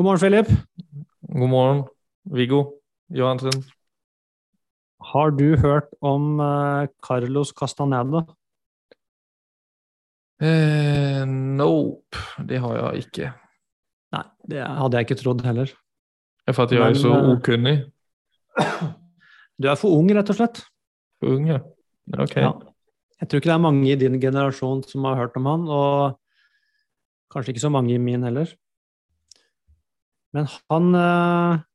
God morgen, Philip. God morgen, Viggo Johansen. Har du hørt om uh, Carlos Castaneda? Eh, nope, det har jeg ikke. Nei, det hadde jeg ikke trodd heller. Er for at jeg Men, er så ukunnig? okunnig. Du er for ung, rett og slett. Ung, ja. Ok. Ja. Jeg tror ikke det er mange i din generasjon som har hørt om han, og kanskje ikke så mange i min heller. Men han eh,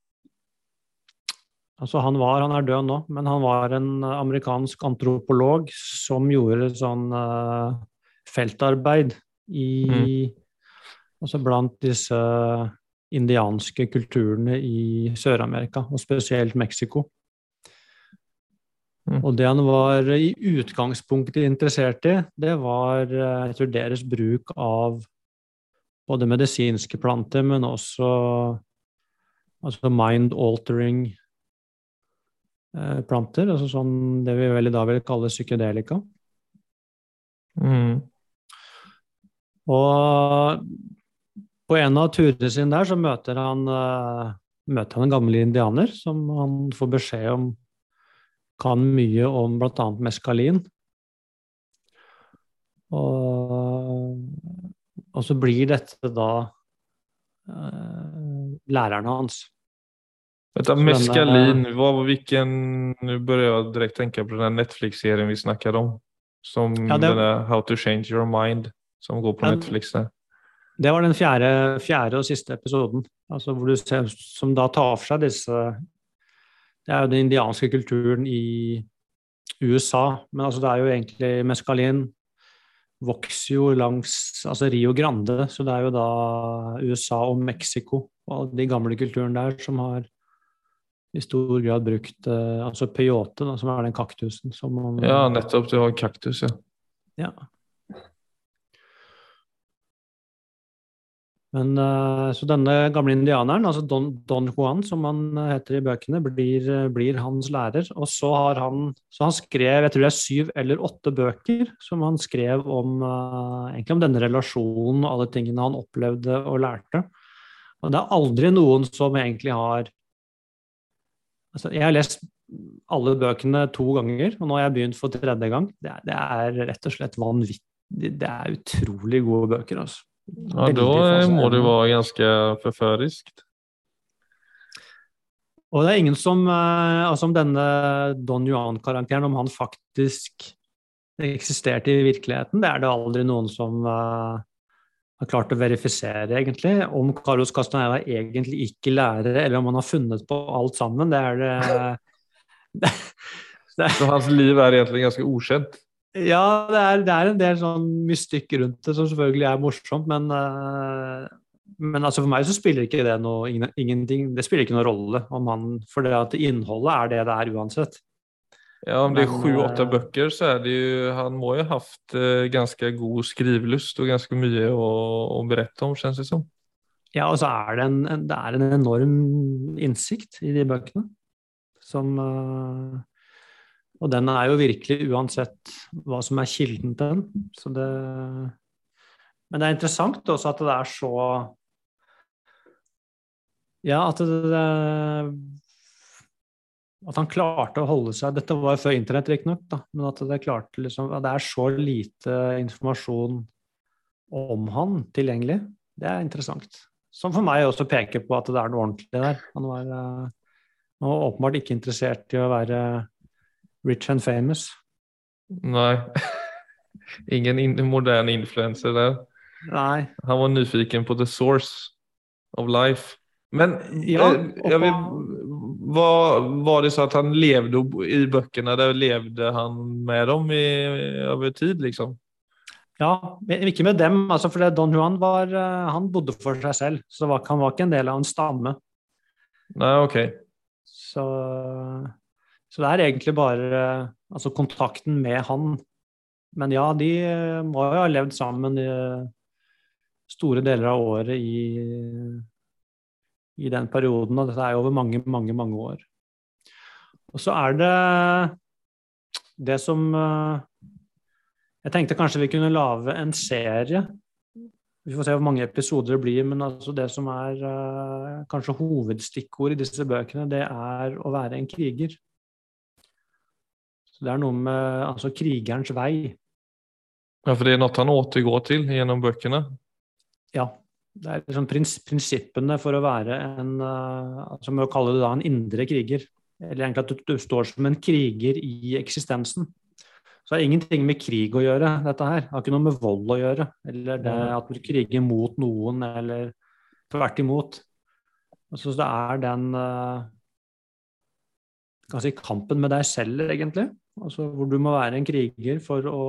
Altså, han var, han er død nå, men han var en amerikansk antropolog som gjorde sånn eh, feltarbeid i Altså blant disse indianske kulturene i Sør-Amerika, og spesielt Mexico. Mm. Og det han var i utgangspunktet interessert i, det var eh, jeg tror deres bruk av både medisinske planter, men også altså mind-altering eh, planter. Altså sånn det vi vel i dag vil kalle psykedelika. Mm. Og på en av turene sine der så møter han, eh, møter han en gammel indianer som han får beskjed om kan mye om bl.a. meskalin. Og, og så blir dette da uh, læreren hans. Vänta, meskalin, vad, vilken, nu börjar jag direkt tänka på den här Netflix-serien vi snackade om. Som Ja, det- den där How to change your mind, som går på Ja, Netflix Der. Det var den fjerde, fjerde og siste episoden, altså hvor du ser, som da tar for seg disse Det er jo den indianske kulturen i USA, men altså det er jo egentlig meskalin vokser jo langs altså Rio Grande, så det er jo da USA og Mexico og de gamle kulturen der som har i stor grad brukt eh, altså peyote, da, som er den kaktusen som man Ja, nettopp, du har kaktus, ja. ja. Men, eh, så denne gamle indianeren, altså Don, Don Juan, som han eh, heter i bøkene, blir, eh, blir hans lærer. Og så har han så han skrev jeg tror det er syv eller åtte bøker som han skrev om, egentlig om denne relasjonen og alle tingene han opplevde og lærte. Og det er aldri noen som egentlig har altså Jeg har lest alle bøkene to ganger, og nå har jeg begynt for tredje gang. Det er, det er rett og slett vanvittig. Det er utrolig gode bøker, altså. Ja, da eh, må det være ganske forførisk. förföriskt. Og det er ingen som eh, Altså om denne Don Juan-karakteren, om han faktisk eksisterte i virkeligheten, det er det aldri noen som eh, har klart å verifisere, egentlig. Om Carlos Castaneda egentlig ikke lærer, eller om han har funnet på alt sammen, det er det, det, det Så hans liv er egentlig ganske okänt. Ja, det er, det er en del sånn mystikk rundt det som selvfølgelig er morsomt, men, eh, men altså for meg så spiller ikke det noe ingenting Det spiller ikke noen rolle om han For det at innholdet er det det er uansett. Ja, om det er sju, åtte eh, bøker så er det jo Han må jo ha hatt eh, ganske god skrivelyst og ganske mye å, å berette om, kjennes det som. Ja, og så er det en, det er en enorm innsikt i de bøkene som Og den er jo virkelig uansett hva som er kilden til den. Så det Men det er interessant også at det er så Ja, at det At han klarte å holde seg Dette var jo før internett, riktignok, men at det klarte liksom At det er så lite informasjon om han tilgjengelig, det er interessant. Som for meg også peker på at det er noe ordentlig der. Han var, eh, han var åpenbart ikke interessert i å være rich and famous. Nei. Ingen in modern influenser der. Nei. Han var nyfiken på the source of life. Men Ja, jeg vil, var, var det så at han levde i bøkene? Der levde han med dem i, over tid, liksom? Ja, ikke med dem, altså for Don Juan var, eh, han bodde for seg selv, så var, han var ikke en del av en stamme. Nei, ok. Så, så det er egentlig bare altså kontakten med han. Men ja, de eh, må jo ha levd sammen i eh, store deler av året i, i den perioden, og dette er jo over mange, mange, mange år. Og så er det det som eh, Jeg tenkte kanskje vi kunne lage en serie Vi får se hvor mange episoder det blir, men altså det som er kanskje hovedstikkord i disse bøkene, det er å være en kriger. Så det er noe med altså krigerens vei. Ja, for det er noe han återgår til gjennom bøkene? Ja. Det er liksom prins, prinsippene for å være en uh, altså Med å kalle det da en indre kriger. Eller egentlig at du, du står som en kriger i eksistensen. Så det har ingenting med krig å gjøre, dette her. Det har ikke noe med vold å gjøre. Eller det at du kriger mot noen, eller tvert imot. Altså, det er den uh, si, kampen med deg selv, egentlig. Altså, hvor du må være en kriger for å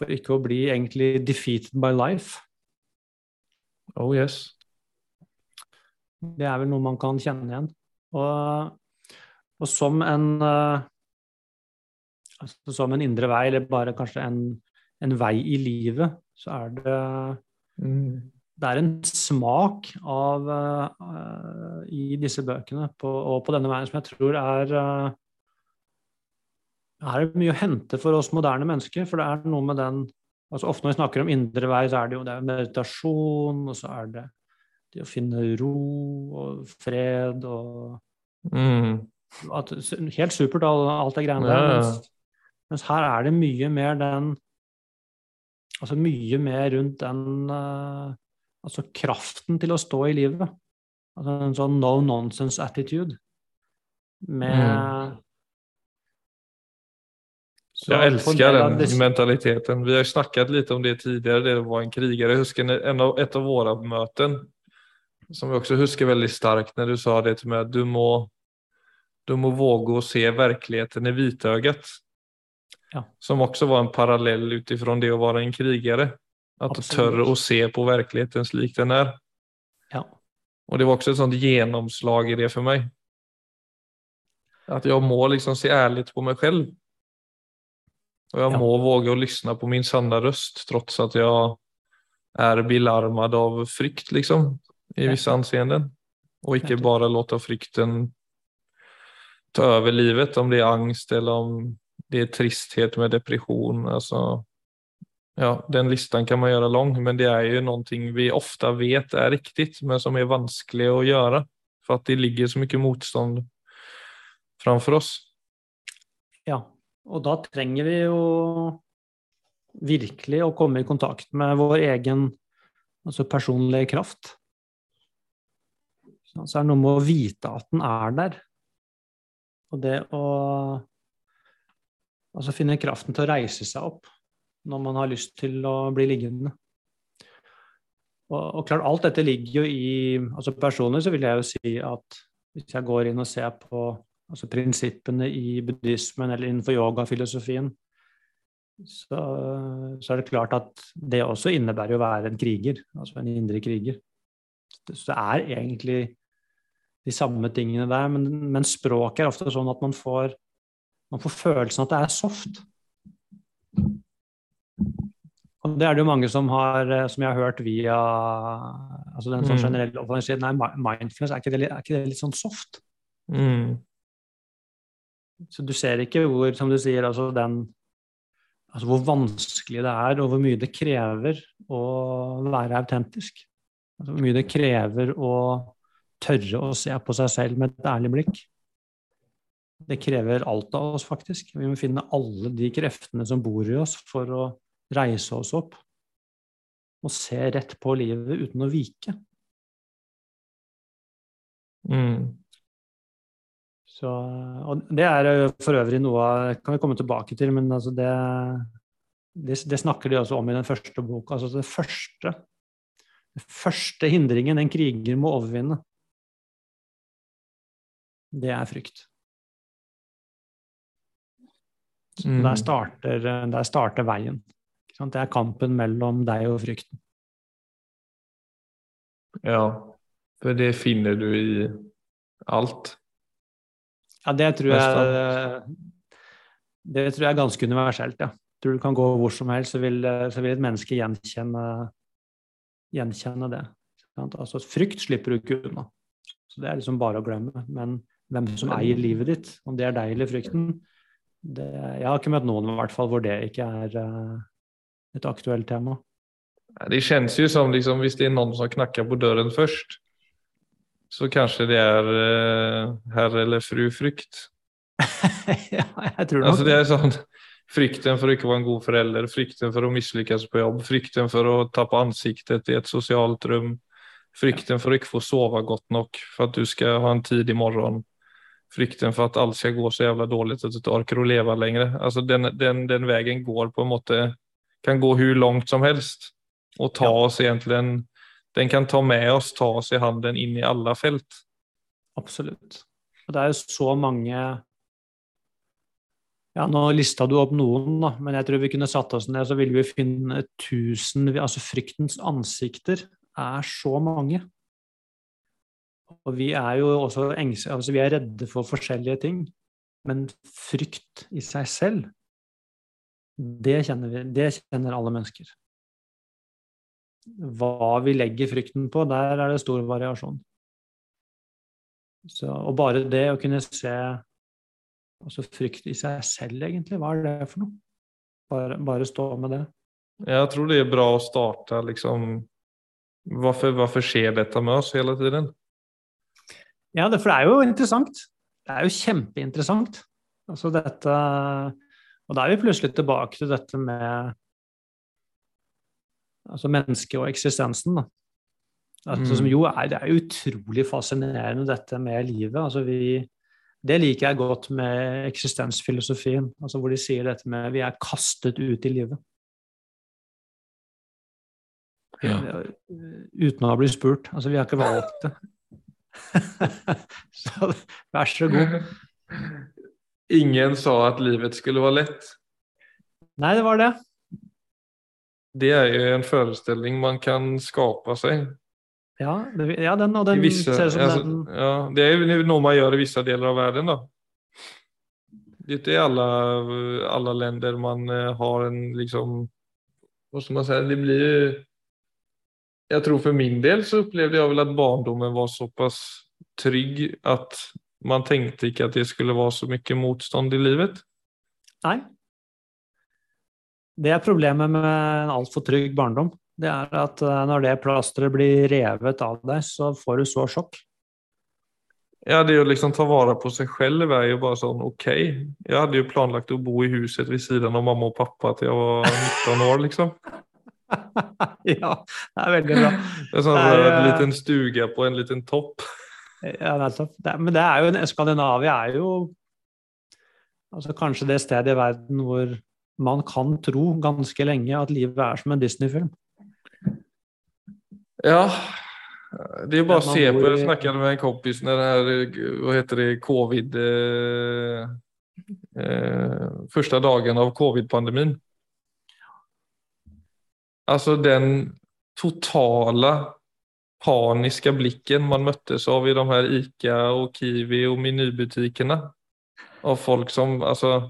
For ikke å bli egentlig defeated by life. Oh yes. Det er vel noe man kan kjenne igjen. Og, og som en uh, altså som en indre vei, eller bare kanskje en, en vei i livet, så er det mm. Det er en smak av uh, i disse bøkene på, og på denne veien som jeg tror er uh, er det mye å hente for oss moderne mennesker. For det er noe med den altså Ofte når vi snakker om indre vei, så er det jo det er meditasjon, og så er det det å finne ro og fred og mm. at, Helt supert, alt det greiene der. Mens, mens her er det mye mer den Altså mye mer rundt den uh, Altså kraften til å stå i livet. Altså en sånn no nonsense attitude. Med mm. Jeg elsker den det... mentaliteten. Vi har snakket litt om det tidligere, det være en krigare. Jeg husker en av, et av våre möten som vi også husker veldig starkt når du sa det til meg, att du må, du må våga å se verkligheten i vitögat. Ja. Som også var en parallell utifrån det å være en krigere. At du tør å se på verkligheten slik den er. Ja. Og det var også et sånt genomslag i det for meg. At jeg må liksom se ærlig på meg selv. Og jeg ja. må å lytte på min sanne røst, tross at jeg er belarmet av frykt, liksom, i visse anseenden. Og ikke bare låta frykten ta over livet, om det er angst eller om det er tristhet med depression. Alltså, ja, den listan kan man gjøre lang, men det er jo noe vi ofte vet er riktig, men som er vanskelig å gjøre. For at det ligger så mye motstand framfor oss. Ja, og da trenger vi jo virkelig å komme i kontakt med vår egen altså personlige kraft. Så er det noe med å vite at den er der. Og det å Altså finne kraften til å reise seg opp når man har lyst til å bli liggende. Og, og klart, alt dette ligger jo i altså Personlig så vil jeg jo si at hvis jeg går inn og ser på altså prinsippene i buddhismen eller innenfor yogafilosofien, så, så, er det klart at det også innebærer å være en kriger, altså en indre kriger. Så det er egentlig de samme tingene der, men, men språket er ofte sånn at man får man får følelsen at det er soft. Og det er det jo mange som, har, som jeg har hørt via altså den sånn mm. generelle oppfatningen Nei, mindfulness, er ikke, det, er ikke det litt sånn soft? Mm. Så du ser ikke hvor, som du sier, altså den Altså hvor vanskelig det er, og hvor mye det krever å være autentisk. Altså hvor mye det krever å tørre å se på seg selv med et ærlig blikk. Det krever alt av oss, faktisk. Vi må finne alle de kreftene som bor i oss, for å reise oss opp og se rett på livet uten å vike. Mm. Så, og det er for øvrig noe kan vi komme tilbake til, men altså det, det, det, snakker de også om i den første boka. Altså det første, det første hindringen en kriger må overvinne, det er frykt. Mm. Der, starter, der, starter, veien. Det er kampen mellom deg og frykten. Ja, for det finner du i alt. Ja, det tror jeg Det tror jeg er ganske universelt, ja. Tror du kan gå hvor som helst, så vil, så vil et menneske gjenkjenne, gjenkjenne det. Altså, frykt slipper du ikke unna. Så det er liksom bare å glemme. Men hvem som eier livet ditt, om det er deg eller frykten, det, jeg har ikke møtt noen i hvert fall hvor det ikke er uh, et aktuelt tema. Det kjennes jo som liksom, hvis det er noen som knakker på døren först så kanskje det er uh, herr eller fru frykt. ja, jeg tror nok altså, det er sånn frykten for å ikke være en god forelder, frykten for å mislykkes på jobb, frykten for å tappe ansiktet i et sosialt rom, frykten for å ikke få sove godt nok for at du skal ha en tid i morgen, frykten for at alt skal gå så jævla dårlig at du ikke orker å leve lenger. Altså den, den, den veien går på en måte, kan gå hvor langt som helst og ta oss egentlig, den kan ta med oss, ta oss i handen inn i alle felt. Absolutt. Og det er jo så mange Ja, nå lista du opp noen, da, men jeg tror vi kunne satt oss ned, så ville vi finne tusen Altså fryktens ansikter er så mange. Og vi er jo også engstelige altså vi er redde for forskjellige ting. Men frykt i seg selv, det kjenner, vi, det kjenner alle mennesker. Hva vi legger frykten på, der er det stor variasjon. Så, og bare det å kunne se altså frykt i seg selv, egentlig, hva er det for noe? Bare, bare stå med det. Jeg tror det er bra å starte liksom Hvorfor, hvorfor skjer dette med oss hele tiden? Ja, det, for det er jo interessant. Det er jo kjempeinteressant. Altså dette Og da er vi plutselig tilbake til dette med altså mennesket og eksistensen. Altså, Mm. Som jo er, det er utrolig fascinerende, dette med livet. Altså vi, det liker jeg godt med eksistensfilosofien, altså hvor de sier dette med vi er kastet ut i livet. Uten å blitt spurt. Altså, vi har ikke valgt det. så vær så god. Ingen sa at livet skulle være lett. Nei, det var det. Det er jo en forestilling man kan skape seg. Ja, det, ja den, og den visse, ser ut som altså, den ja, det er noe man gjør i visse deler av verden. da. Det er ikke i alle, alle länder man eh, har en liksom Hva skal man si? Det blir jo Jeg tror for min del så opplevde jeg vel at barndommen var såpass trygg at man tenkte ikke at det skulle være så mye motstand i livet. Nei. Det er problemet med en altfor trygg barndom. Det er at eh, når det plasteret blir revet av deg, så får du så sjokk. Ja, det å liksom ta vare på seg selv er jo bare sånn ok. Jeg hadde jo planlagt å bo i huset ved siden av mamma og pappa til jeg var 19 år, liksom. ja, det er veldig bra. Det er sånn Det er, en eh, liten stuge på en liten topp. Ja, nettopp. Men det er jo, Skandinavia er jo altså kanskje det stedet i verden hvor man kan tro ganske lenge at livet er som en Disney-film. Ja, det er jo bare å se på. det. Jeg snakket med en kompis når det her, hva heter det, covid eh, eh, Første dagen av covid-pandemien. Altså den totale paniske blikken man møttes av i de her Ica og Kiwi og menybutikkene. Av folk som altså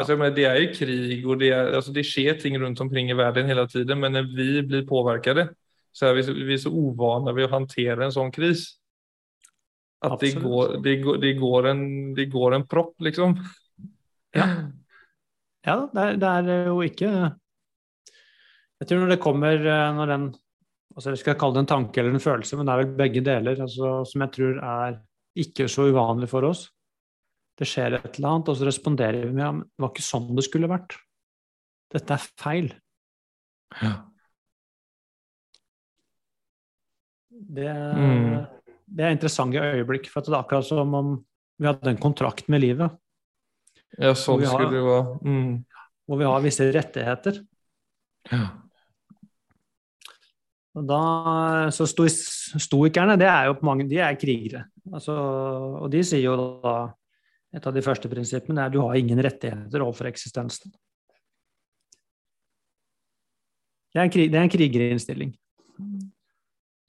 Ja. Altså, men det er jo krig og det, är, alltså, det skjer ting rundt omkring i verden hele tiden, men når vi blir påverkade så er vi, så- vi är så ovana ved å håndtere en sånn kris. At det går, det, går, det, går en, det går en propp, liksom. Ja. Ja, det er, det er jo ikke Jeg tror når det kommer eh, når den altså Jeg skal kalle det en tanke eller en følelse, men det er vel begge deler altså, som jeg tror er ikke så uvanlig for oss. Det skjer et eller annet, og så responderer vi med at det var ikke sånn det skulle vært. Dette er feil. Det, Mm. det er interessante øyeblikk, for at det er akkurat som om vi hadde en kontrakt med livet. Ja, sånn har- skulle det være. Mm. hvor vi har visse rettigheter. Og da, så sto- Stoikerne det er jo på mange, de er krigere. Altså, og de sier jo da Et av de første prinsippene er at du har ingen rettigheter overfor eksistensen. Det er en, krig, det er en krigerinnstilling.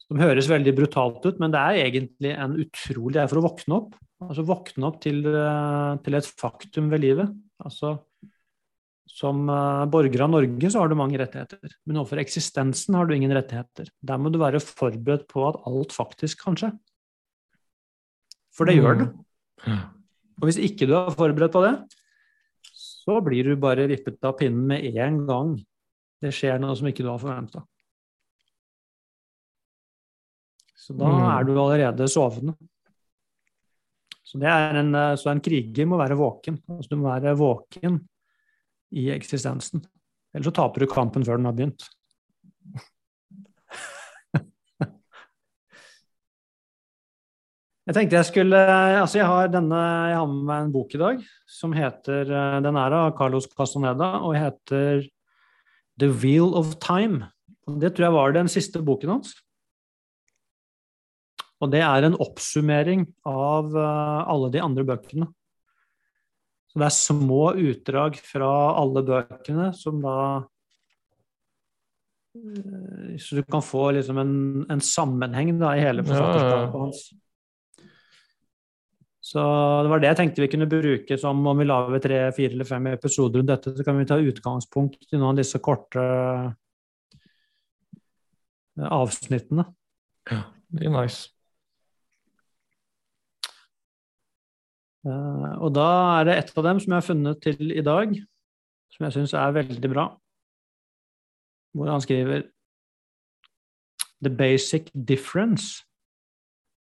Som høres veldig brutalt ut, men det er egentlig en utrolig Det er for å våkne opp. Altså våkne opp til, eh, til et faktum ved livet. Altså som eh, borger av Norge så har du mange rettigheter, men overfor eksistensen har du ingen rettigheter. Der må du være forberedt på at alt faktisk kan skje. For det gjør det. Og hvis ikke du er forberedt på det, så blir du bare vippet av pinnen med en gang. det skjer noe som ikke du har forventa. Så da Mm. er du allerede sovende. Så, det er en, eh, så en kriger må være våken. Altså, du må være våken i eksistensen. Ellers så taper du kampen før den har begynt. Jeg tenkte jeg skulle Altså, jeg har denne Jeg har med meg en bok i dag som heter eh, Den er av Carlos Castaneda og heter The Wheel of Time. Og Det tror jeg var den siste boken hans. Og det er en oppsummering av eh, alle de andre bøkene. Så det er små utdrag fra alle bøkene som da eh, Så du kan få liksom en, en sammenheng da, i hele Ja, ja, ja. Så det var det jeg tenkte vi kunne bruke som om vi lager tre, fire eller fem episoder rundt dette, så kan vi ta utgangspunkt i noen av disse korte avsnittene. Ja, Det er nice. Eh, og da er det ett av dem som jeg har funnet til i dag, som jeg syns er veldig bra. Hvor han skriver The basic difference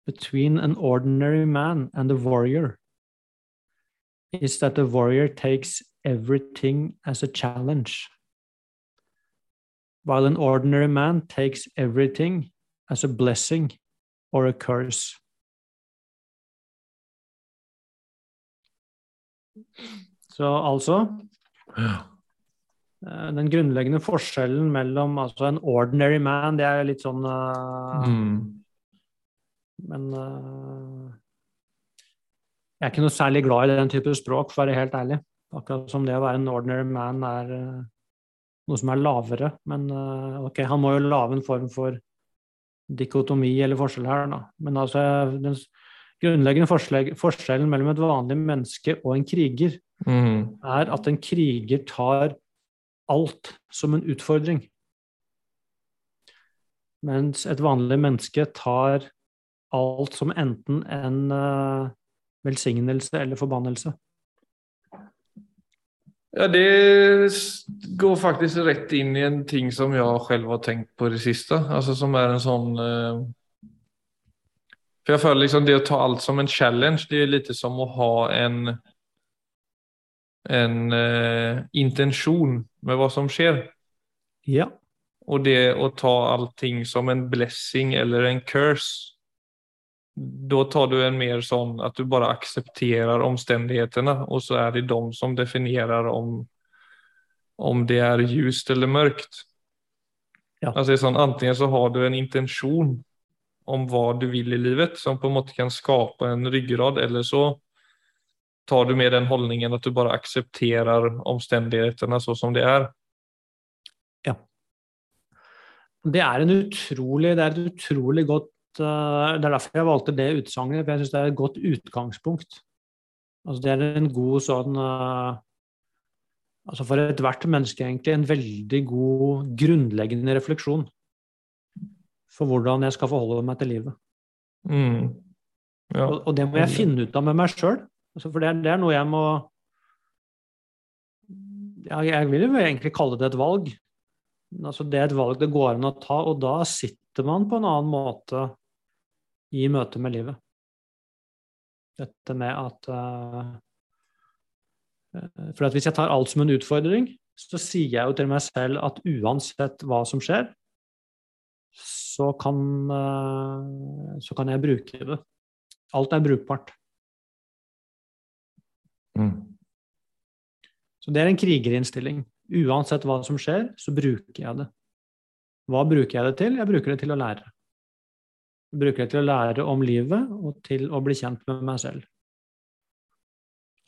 between an ordinary man and a warrior is that the warrior takes everything as a challenge, while an ordinary man takes everything as a blessing or a curse. Så altså Ja. eh, Den grunnleggende forskjellen mellom altså en ordinary man, det er litt sånn uh, Mm. Men eh, jeg er ikke noe særlig glad i den type språk, for å være helt ærlig. Akkurat som det å være en ordinary man er eh, noe som er lavere. Men eh, ok, han må jo lage en form for dikotomi eller forskjell her, da. Men altså, den grunnleggende forskjellen mellom et vanlig menneske og en kriger Mm. er at en kriger tar alt som en utfordring. Mens et vanlig menneske tar alt som enten en uh, velsignelse eller forbannelse. Ja, det går faktisk rett inn i en ting som jeg selv har tenkt på det siste. Altså som er en sånn uh, For jeg føler liksom det å ta alt som en challenge, det er litt som å ha en en uh, intensjon med hva som skjer. Ja. Og det å ta allting som en blessing eller en curse, da tar du en mer sånn at du bare aksepterer omstendighetene, og så er det de som definierer om, om det er ljust eller mørkt. Ja. Altså sånn, Antingen så har du en intensjon om hva du vil i livet, som på en måte kan skape en ryggrad, eller så tar du med den holdningen at du bare aksepterer omstendighetene så som det er. Det er en utrolig, det er et utrolig godt Det er derfor jeg valgte det utsagnet, for jeg syns det er et godt utgangspunkt. Altså det er en god sånn eh, Altså for ethvert menneske, egentlig, en veldig god grunnleggende refleksjon for hvordan jeg skal forholde meg til livet. Mm. Ja. Og, og det må jeg finne ut av med meg sjøl. Altså for det det er noe jeg må ja, Jeg vil jo egentlig kalle det et valg. Altså det er et valg det går an å ta, og da sitter man på en annen måte i møte med livet. Dette med at eh, For at hvis jeg tar alt som en utfordring, så sier jeg jo til meg selv at uansett hva som skjer, så kan, uh, så kan jeg bruke det. Alt er brukbart. Mm. Så det er en krigerinnstilling. Uansett hva som skjer, så bruker jeg det. Hva bruker jeg det til? Jeg bruker det til å lære. Jeg bruker det til å lære om livet og til å bli kjent med meg selv.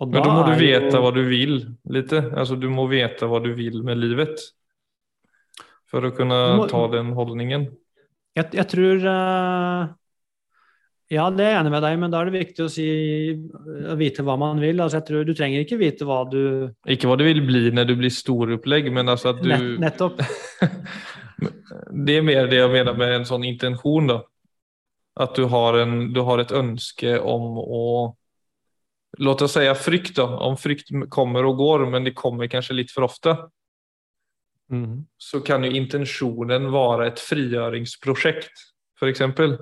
Og Men da må du jo- vite hva du vil litt. Altså du må vite hva du vil med livet. For å kunne må- ta den holdningen. Jeg, jeg tror eh, Ja, det er jeg enig med deg, men da er det viktig å, si, å vite hva man vil. Altså, jeg tror Du trenger ikke vite hva du Ikke hva du vil bli når du blir storopplegg, men altså at du nett, Nettopp. Det er mer det jeg mener med en sånn intensjon. da. At du har, en, du har et ønske om å Låt oss si frykt, da. Om frykt kommer og går, men det kommer kanskje litt for ofte. Mm. så kan jo intentionen være et frigjøringsprosjekt, eksempel.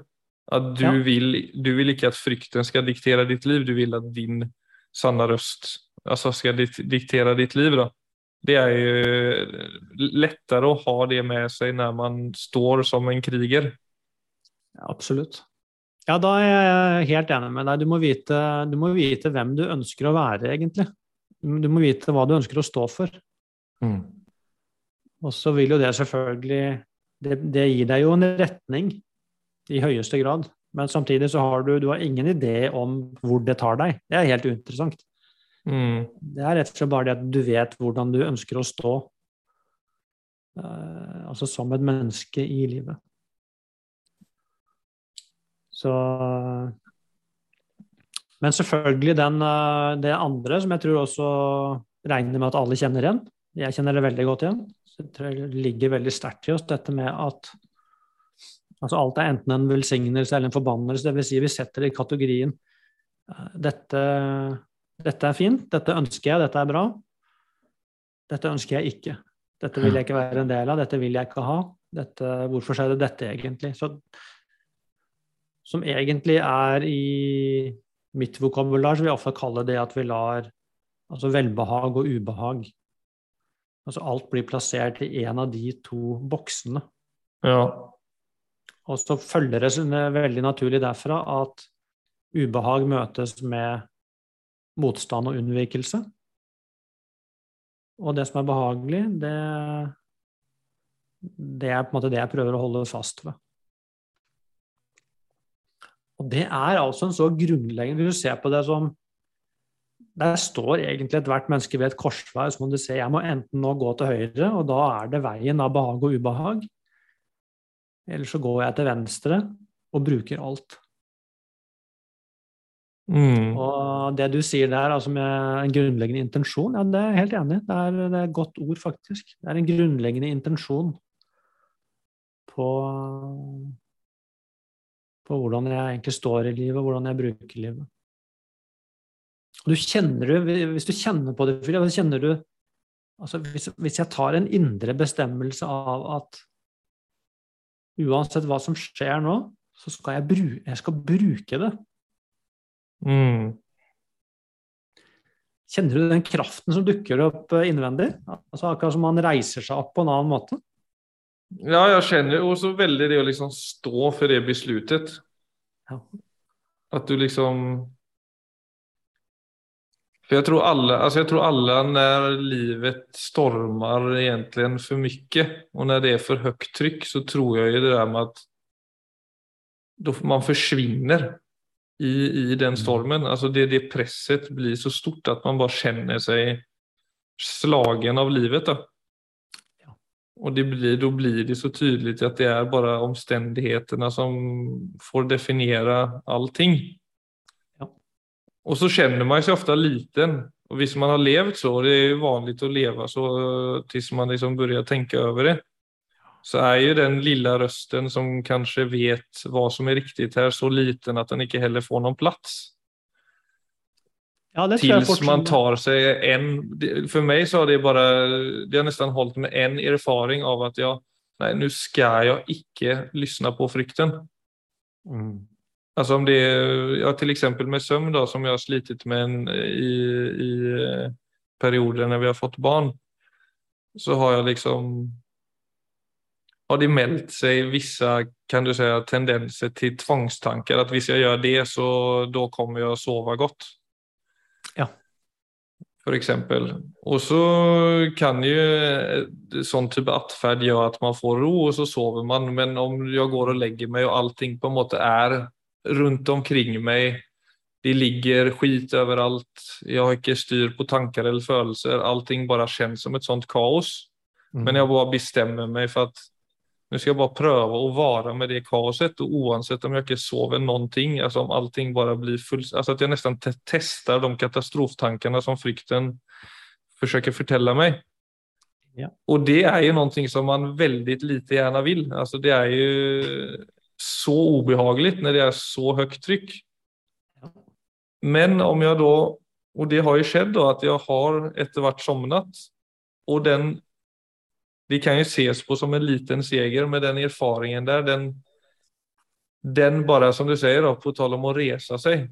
At du, Ja. vil, du vil ikke at frykten skal diktere ditt liv, du vil at din sanne røst altså skal dik- diktere ditt liv. Da. Det er jo lettere å ha det med seg når man står som en kriger. Absolutt. Ja, da er jeg helt enig med deg. Du må vite, du må vite hvem du ønsker å være, egentlig. Du må vite hva du ønsker å stå for. Og så vil jo det selvfølgelig det, det gir deg jo en retning i høyeste grad. Men samtidig så har du, du har ingen idé om hvor det tar deg. Det er helt uinteressant. Mm. Det er rett og slett bare det at du vet hvordan du ønsker å stå. uh, altså som et menneske i livet. Så Men selvfølgelig den, eh, det andre, som jeg tror også regner med at alle kjenner igjen. Jeg kjenner det veldig godt igjen. Så jeg tror det ligger veldig sterkt i oss, dette med at altså alt er enten en velsignelse eller en forbannelse. Det vil si, vi setter det i kategorien eh, dette, dette er fint, dette ønsker jeg, dette er bra. Dette ønsker jeg ikke. Dette vil jeg ikke være en del av, dette vil jeg ikke ha. Dette, hvorfor skjer det dette egentlig? Så, som egentlig er i mitt vokabular, så vil jeg ofte kalle det at vi lar altså velbehag og ubehag Altså alt blir plassert i en av de to boksene. Ja. Og så følger det veldig naturlig derfra at ubehag møtes med motstand og unnvikelse. Og det som er behagelig, det, det er på en måte det jeg prøver å holde fast ved. Og det er altså en så grunnleggende Hvis du ser på det som Der står egentlig ethvert menneske ved et korsvei, så må du se jeg må enten nå gå til høyre, og da er det veien av behag og ubehag. Eller så går jeg til venstre og bruker alt. Mm. Og det du sier der, altså med en grunnleggende intensjon, ja, det er jeg helt enig i. Det det er et godt ord, faktisk. Det er en grunnleggende intensjon på, på hvordan jeg egentlig står i livet, og hvordan jeg bruker livet. Du kjenner Hvis du kjenner på det, kjenner du altså hvis, hvis jeg tar en indre bestemmelse av at uansett hva som skjer nå, så skal jeg, bru, jeg skal bruke det. Mm. Kjenner du den kraften som dukker opp eh, innvendig? Altså Akkurat som man reiser seg opp på en annen måte? Ja, jeg kjenner jo også veldig det å liksom stå for det beslutet. Ja. At du liksom For jeg tror alle, altså jeg tror alle når livet stormer egentlig for mye, og når det er for høyt trykk, så tror jeg jo det der med at då man forsvinner i, i den stormen. Altså det, det presset blir så stort at man bare kjenner seg slagen av livet. Da. Og det blir, då blir det så tydelig at det er bare omstendighetene som får definiera allting. Ja. Og så kjenner man sig ofte liten. Og hvis man har levt så, og det er jo vanlig å leve så til man liksom börjar tänka over det, så er jo den lilla røsten som kanskje vet hva som er riktig her, så liten at den ikke heller får noen plass. Ja, det tror jeg Tills man tar seg en For meg så har det bare Det har nesten holdt med en erfaring av at jeg Nei, nå skal jeg ikke lytte på frykten. Mm. Altså om det ja, Til eksempel med søvn, da, som jeg har slitit med en, i, i eh, perioder når vi har fått barn. Så har jeg liksom har det meldt seg vissa kan du si, tendenser til tvangstanker. At hvis jeg gjør det så da kommer jeg å sove godt. Ja. Eksempel. Og så kan jo eh, sånn type atferd gjøre at man får ro, og så sover man. Men om jeg går og legger meg, og allting på en måte er rundt omkring meg det ligger skit overalt. Jeg har ikke styr på tanker eller følelser. Allting bare kjennes som et sånt kaos. Mm. Men jeg bare bestemmer meg for at nå skal jeg bare prøve å være med det kaoset. Og uansett om jeg ikke sover noen ting, altså om allting bare blir fullt altså At jeg nesten te de katastroftankene som frykten forsøker fortelle meg. Ja. Og det er jo noe som man veldig lite gjerne vil. Altså det er jo så ubehagelig når det er så høyt trykk. Ja. Men om jeg da Og det har jo skjedd, da, at jeg har etter hvert sovnet. Og den det kan ju ses på som en liten seger, med den erfaringen der, den, den bara som du sier, då, på tal om å resa seg,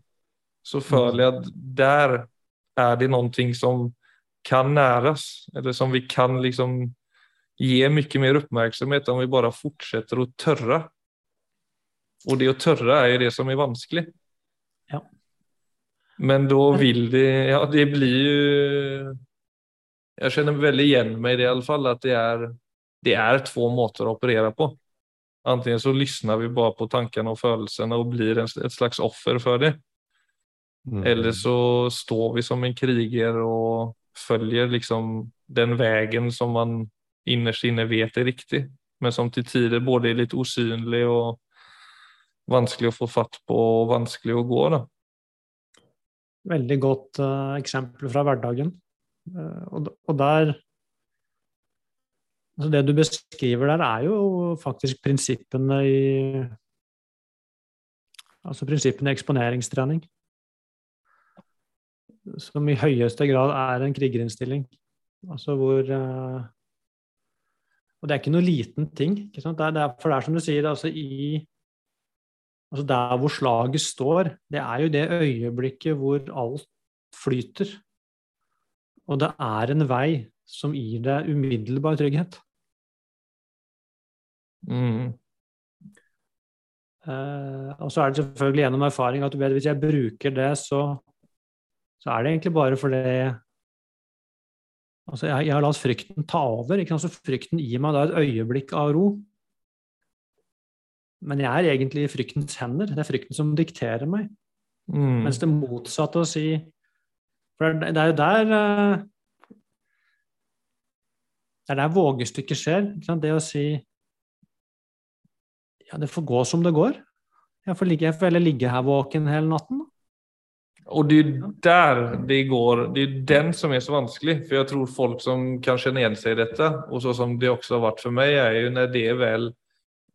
så føler jeg at der er det noe som kan næres, eller som vi kan liksom ge mye mer oppmerksomhet om vi bare fortsetter å tørre. Og det å tørre er jo det som er vanskelig. Ja. Men da vil det Ja, det blir jo Jeg kjenner veldig igjen meg i det, i alle fall, at det er, det er to måter å operere på. Antingen så lytter vi bare på tankene og følelsene og blir en, et slags offer for det. Mm. Eller så står vi som en kriger og følger liksom den veien som man innerst inne vet er riktig, men som til tider både er litt usynlig og vanskelig å få fatt på og vanskelig å gå. da. Veldig godt uh, eksempel fra hverdagen. Uh, og, der altså Det du beskriver der, er jo faktisk prinsippene i Altså prinsippene i eksponeringstrening. Som i høyeste grad er en krigerinnstilling. Altså hvor uh, og det er ikke noe liten ting. Ikke sant? det er, for det er som du sier, altså i altså Der hvor slaget står, det er jo det øyeblikket hvor alt flyter. Og det er en vei som gir deg umiddelbar trygghet. Mm. Uh, og så er det selvfølgelig gjennom erfaring at du vet hvis jeg bruker det, så, så er det egentlig bare fordi Altså, jeg, jeg, har latt frykten ta over. Ikke sant? Frykten gir meg da et øyeblikk av ro. Men jeg er egentlig i fryktens hender. Det er frykten som dikterer meg. Mm. Mens det motsatte å si For det, er jo der eh, Det er der vågestykket skjer. Det å si Ja, det får gå som det går. Jeg får, ligge, jeg får heller ligge her våken hele natten. Og det er der det går, det er den som er så vanskelig. For jeg tror folk som kan kjenne igjen seg i dette, og så som det også har vært for meg, er jo når det er vel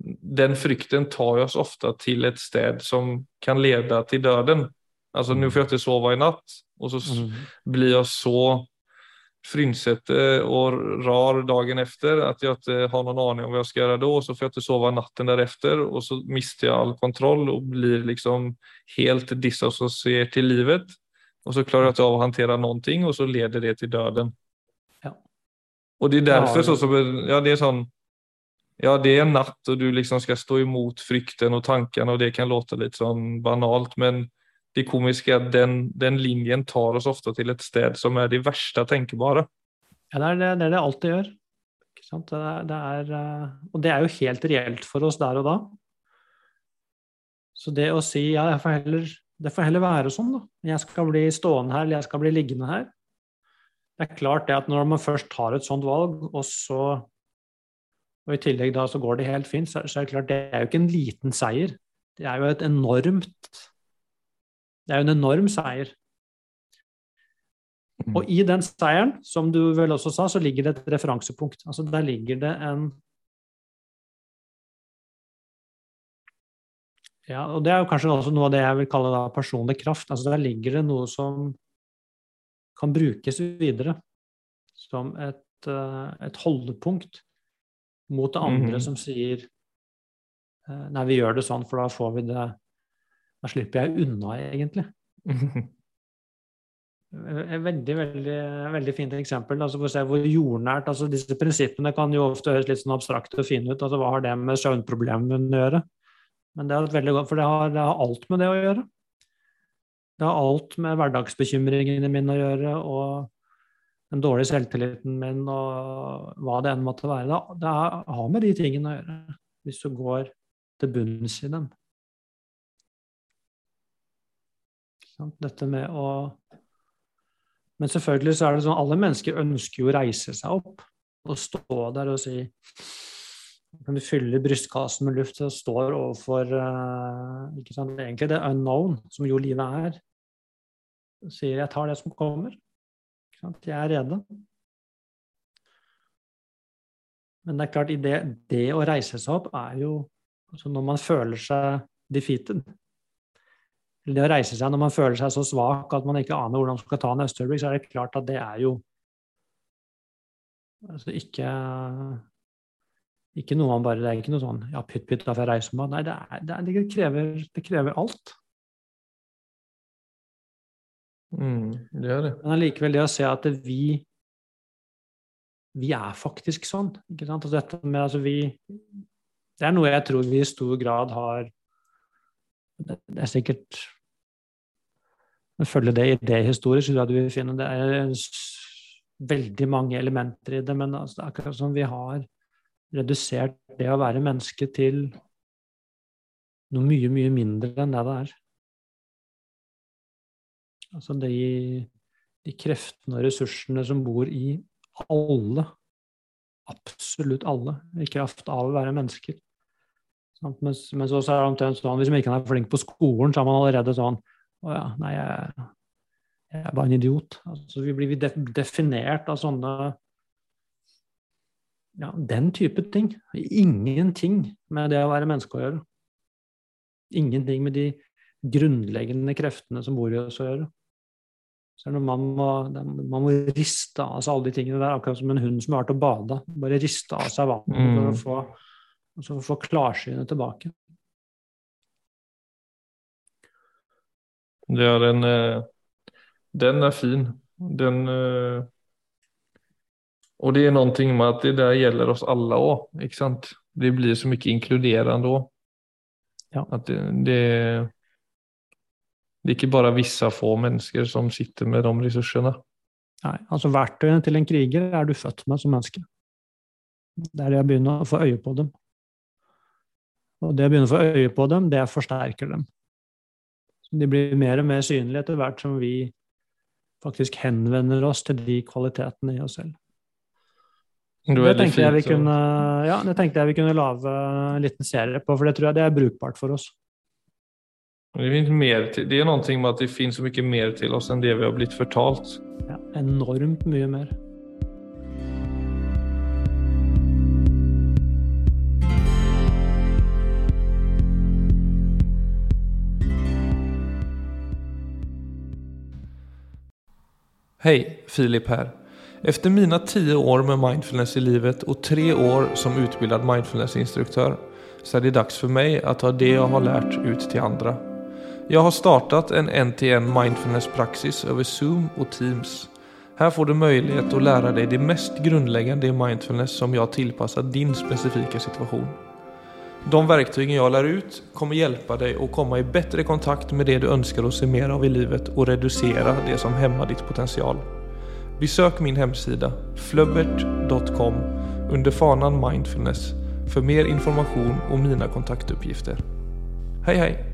Den frykten tar oss ofte til et sted som kan lede til døden. Altså, nå får jeg ikke sove i natt, og så mm. blir jeg så frynsete og rar dagen efter at jeg ikke har noen aning om hva jeg skal gjøre da. Og så får jeg ikke sove natten därefter og så mister jeg all kontroll og blir liksom helt disassosiert til livet. Og så klarer jeg ikke av å håndtere noen ting, og så leder det til døden. Ja. Og det er derfor så, så ja, det er sånn Ja, det er en natt, og du liksom skal stå imot frykten og tankene, og det kan låte litt sånn banalt, men det komiske er at den, den, linjen tar oss ofte til et sted som er de verste tenkebare. Ja, det er det det, er det alltid gjør. Det er, det er, eh, og det er jo helt reelt for oss der og da. Så det å si ja, får heller, det får heller være sånn, da. Jeg skal bli stående her, eller jeg skal bli liggende her. Det er klart det at når man først tar et sånt valg, og så og i tillegg da så går det helt fint, så, så er det klart det er jo ikke en liten seier. Det er jo et enormt det er jo en enorm seier. Mm. Og i den seieren, som du vel også sa, så ligger det et referansepunkt. Altså der ligger det en Ja, og det er jo kanskje også noe av det jeg vil kalle da personlig kraft. Altså der ligger det noe som kan brukes videre som et, uh, et holdepunkt mot det andre mm -hmm. som sier uh, Nei, vi gjør det sånn, for da får vi det da slipper jeg unna, egentlig. Veldig, veldig, veldig fint eksempel. Altså for å se hvor jordnært altså Disse prinsippene kan jo ofte høres litt sånn abstrakte og fine ut. altså Hva har det med søvnproblemene å gjøre? Men det er veldig godt, for det har, det har, alt med det å gjøre. Det har alt med hverdagsbekymringene mine å gjøre, og den dårlige selvtilliten min, og hva det enn måtte være. Det har med de tingene å gjøre, hvis du går til bunns i dem. Dette med å Men selvfølgelig så er det sånn alle mennesker ønsker jo å reise seg opp og stå der og si Kan du fylle brystkassen med luft og står overfor uh, ikke sant, egentlig det unknown, som jo livet er. Sier 'jeg tar det som kommer'. Sant? Jeg er rede. Men det er klart, det, det å reise seg opp er jo altså Når man føler seg defeated, det å reise seg når man føler seg så svak at man ikke aner hvordan man skal ta en øyeblikk, så er det klart at det er jo altså ikke Ikke noe man bare, Det er ikke noe sånn ja, pytt, pytt, da får jeg reise meg. Nei, det, er, det, er, det, krever, det krever alt. Mm, det gjør det. Men allikevel det å se at vi vi er faktisk sånn. ikke sant? Altså dette med, altså vi, det er noe jeg tror vi i stor grad har Det, er sikkert Følge det idéhistorisk, tror jeg du vil finne det er veldig mange elementer i det, men altså, det er akkurat som vi har redusert det å være menneske til noe mye, mye mindre enn det det er. Altså de, de kreftene og ressursene som bor i alle, absolutt alle, i kraft av å være mennesker. Men, så er det omtrent sånn, hvis man ikke er flink på skolen, så er man allerede sånn Å ja, nei, jeg, jeg er bare en idiot. Altså, vi blir definert av sånne ja, den type ting. Ingenting med det å være menneske å gjøre. Ingenting med de grunnleggende kreftene som bor i oss å gjøre. Så man må, man må riste av seg alle de tingene der, akkurat som en hund som har vært og bada. Bare riste av seg vannet mm. for å få, altså få klarsynet tilbake. Ja, den, eh, Den er fin. Den Og det er noe med at det der gjelder oss alle òg. Ikke sant? Det blir så mye inkluderende òg. Ja. At det, det, det, er ikke bare visse få mennesker som sitter med de ressursene. Nei, altså Verktøyene til en kriger er du født med som menneske. Det er det jeg begynner å få øye på dem. Og det å begynne å få øye på dem, det forsterker dem. Så de blir mer og mer synlige etter hvert som vi faktisk henvender oss til de kvalitetene i oss selv. Det tenkte, jeg vi kunne, ja, det tenkte jeg vi kunne lage en liten serie på, for det tror jeg det er brukbart for oss. Det, til, det er noe med at det finnes så mye mer til oss enn det vi har blitt fortalt. Ja, enormt mye mer. Hei, Filip her. Efter mina tio år med mindfulness i livet och tre år som utbildad mindfulnessinstruktör så är det dags för mig att ta det jag har lärt ut till andra. Jag har startat en en-till-en mindfulness-praxis över Zoom och Teams. Här får du möjlighet att lära dig det mest grundläggande i mindfulness som jag tillpassat din specifika situation. De verktygen jeg lærer ut kommer hjelpe deg å komme i bedre kontakt med det du ønsker å se mer av i livet og redusere det som hemmer ditt potential. Besøk min hemsida flubbert.com under fanan mindfulness for mer informasjon og mine kontaktuppgifter. Hei, hej!